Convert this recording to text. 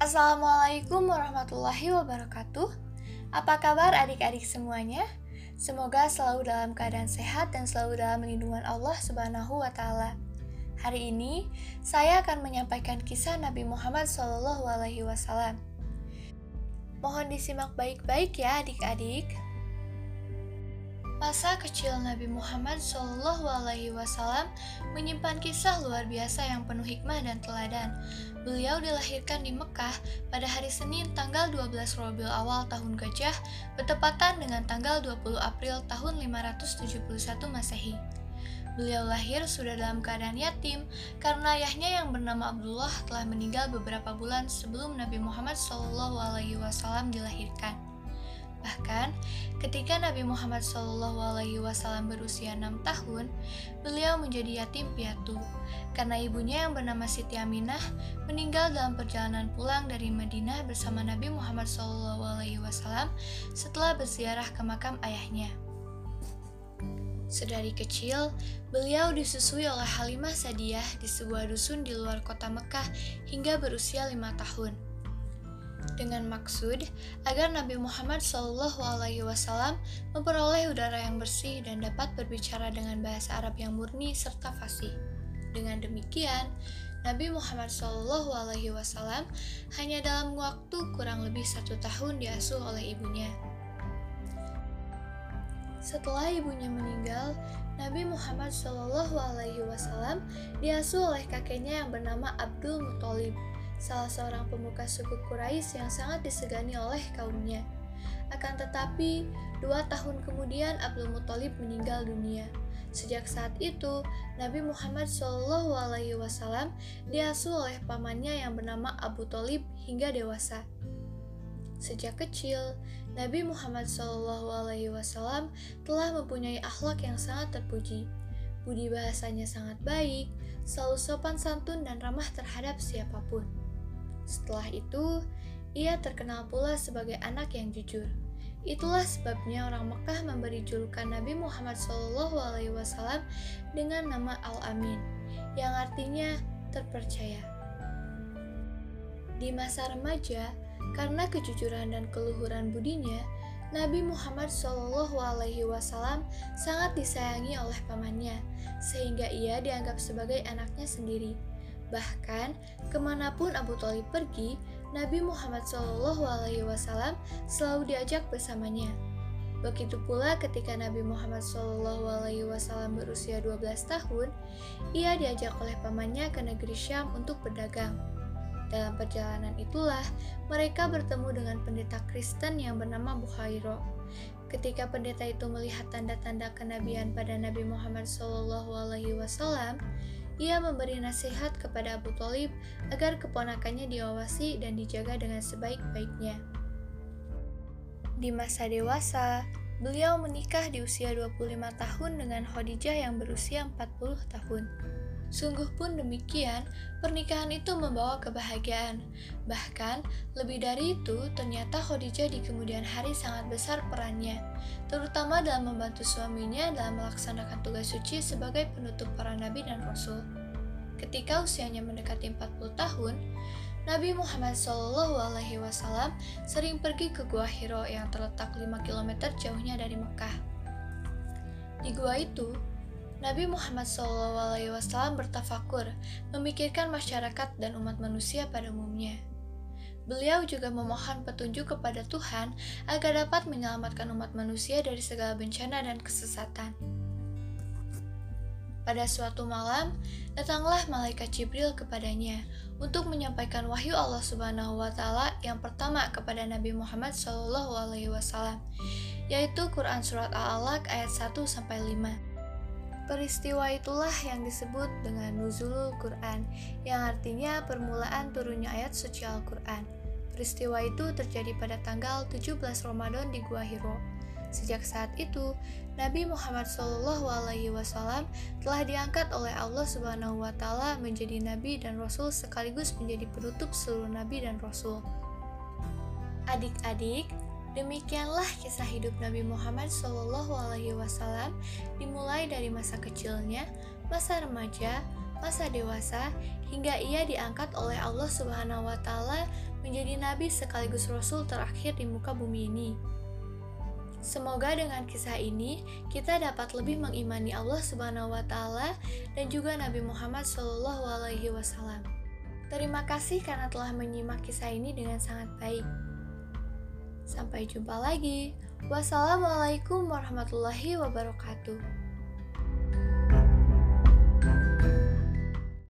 Assalamualaikum warahmatullahi wabarakatuh. Apa kabar adik-adik semuanya? Semoga selalu dalam keadaan sehat dan selalu dalam lindungan Allah Subhanahu wa taala. Hari ini saya akan menyampaikan kisah Nabi Muhammad SAW. Mohon disimak baik-baik ya adik-adik. Masa kecil Nabi Muhammad Wasallam menyimpan kisah luar biasa yang penuh hikmah dan teladan. Beliau dilahirkan di Mekah pada hari Senin tanggal 12 Rabiul Awal tahun Gajah, bertepatan dengan tanggal 20 April tahun 571 Masehi. Beliau lahir sudah dalam keadaan yatim karena ayahnya yang bernama Abdullah telah meninggal beberapa bulan sebelum Nabi Muhammad SAW dilahirkan. Bahkan, ketika Nabi Muhammad SAW berusia 6 tahun, beliau menjadi yatim piatu karena ibunya yang bernama Siti Aminah meninggal dalam perjalanan pulang dari Madinah bersama Nabi Muhammad SAW setelah berziarah ke makam ayahnya. Sedari kecil, beliau disusui oleh Halimah Sadiah di sebuah dusun di luar kota Mekah hingga berusia lima tahun dengan maksud agar Nabi Muhammad SAW memperoleh udara yang bersih dan dapat berbicara dengan bahasa Arab yang murni serta fasih. Dengan demikian, Nabi Muhammad SAW hanya dalam waktu kurang lebih satu tahun diasuh oleh ibunya. Setelah ibunya meninggal, Nabi Muhammad SAW diasuh oleh kakeknya yang bernama Abdul Muthalib salah seorang pemuka suku Quraisy yang sangat disegani oleh kaumnya. Akan tetapi, dua tahun kemudian Abdul Muthalib meninggal dunia. Sejak saat itu, Nabi Muhammad SAW diasuh oleh pamannya yang bernama Abu Talib hingga dewasa. Sejak kecil, Nabi Muhammad SAW telah mempunyai akhlak yang sangat terpuji. Budi bahasanya sangat baik, selalu sopan santun dan ramah terhadap siapa pun. Setelah itu, ia terkenal pula sebagai anak yang jujur. Itulah sebabnya orang Mekah memberi julukan Nabi Muhammad SAW dengan nama Al-Amin, yang artinya terpercaya. Di masa remaja, karena kejujuran dan keluhuran budinya, Nabi Muhammad SAW sangat disayangi oleh pamannya, sehingga ia dianggap sebagai anaknya sendiri. Bahkan, ke mana pun Abu Talib pergi, Nabi Muhammad SAW selalu diajak bersamanya. Begitu pula ketika Nabi Muhammad SAW berusia 12 tahun, ia diajak oleh pamannya ke negeri Syam untuk berdagang. Dalam perjalanan itulah mereka bertemu dengan pendeta Kristen yang bernama Bukhairo. Ketika pendeta itu melihat tanda-tanda kenabian pada Nabi Muhammad SAW, ia memberi nasihat kepada Abu Talib agar keponakannya diawasi dan dijaga dengan sebaik-baiknya. Di masa dewasa, beliau menikah di usia 25 tahun dengan Khadijah yang berusia 40 tahun. Sungguh pun demikian, pernikahan itu membawa kebahagiaan. Bahkan, lebih dari itu, ternyata Khadijah di kemudian hari sangat besar perannya, terutama dalam membantu suaminya dalam melaksanakan tugas suci sebagai penutup para nabi dan rasul. Ketika usianya mendekati 40 tahun, Nabi Muhammad SAW sering pergi ke Gua Hiro yang terletak 5 km jauhnya dari Mekah. Di gua itu, Nabi Muhammad SAW bertafakur, memikirkan masyarakat dan umat manusia pada umumnya. Beliau juga memohon petunjuk kepada Tuhan agar dapat menyelamatkan umat manusia dari segala bencana dan kesesatan. Pada suatu malam, datanglah malaikat Jibril kepadanya untuk menyampaikan wahyu Allah Subhanahu wa taala yang pertama kepada Nabi Muhammad SAW, yaitu Quran surat Al-Alaq ayat 1 sampai 5. Peristiwa itulah yang disebut dengan Nuzulul Quran, yang artinya permulaan turunnya ayat suci Al-Quran. Peristiwa itu terjadi pada tanggal 17 Ramadan di Gua Hiro. Sejak saat itu, Nabi Muhammad SAW telah diangkat oleh Allah Subhanahu wa Ta'ala menjadi nabi dan rasul sekaligus menjadi penutup seluruh nabi dan rasul. Adik-adik, Demikianlah kisah hidup Nabi Muhammad SAW dimulai dari masa kecilnya, masa remaja, masa dewasa, hingga ia diangkat oleh Allah Subhanahu wa Ta'ala menjadi nabi sekaligus rasul terakhir di muka bumi ini. Semoga dengan kisah ini kita dapat lebih mengimani Allah Subhanahu wa taala dan juga Nabi Muhammad wasallam. Terima kasih karena telah menyimak kisah ini dengan sangat baik. Sampai jumpa lagi. Wassalamualaikum warahmatullahi wabarakatuh.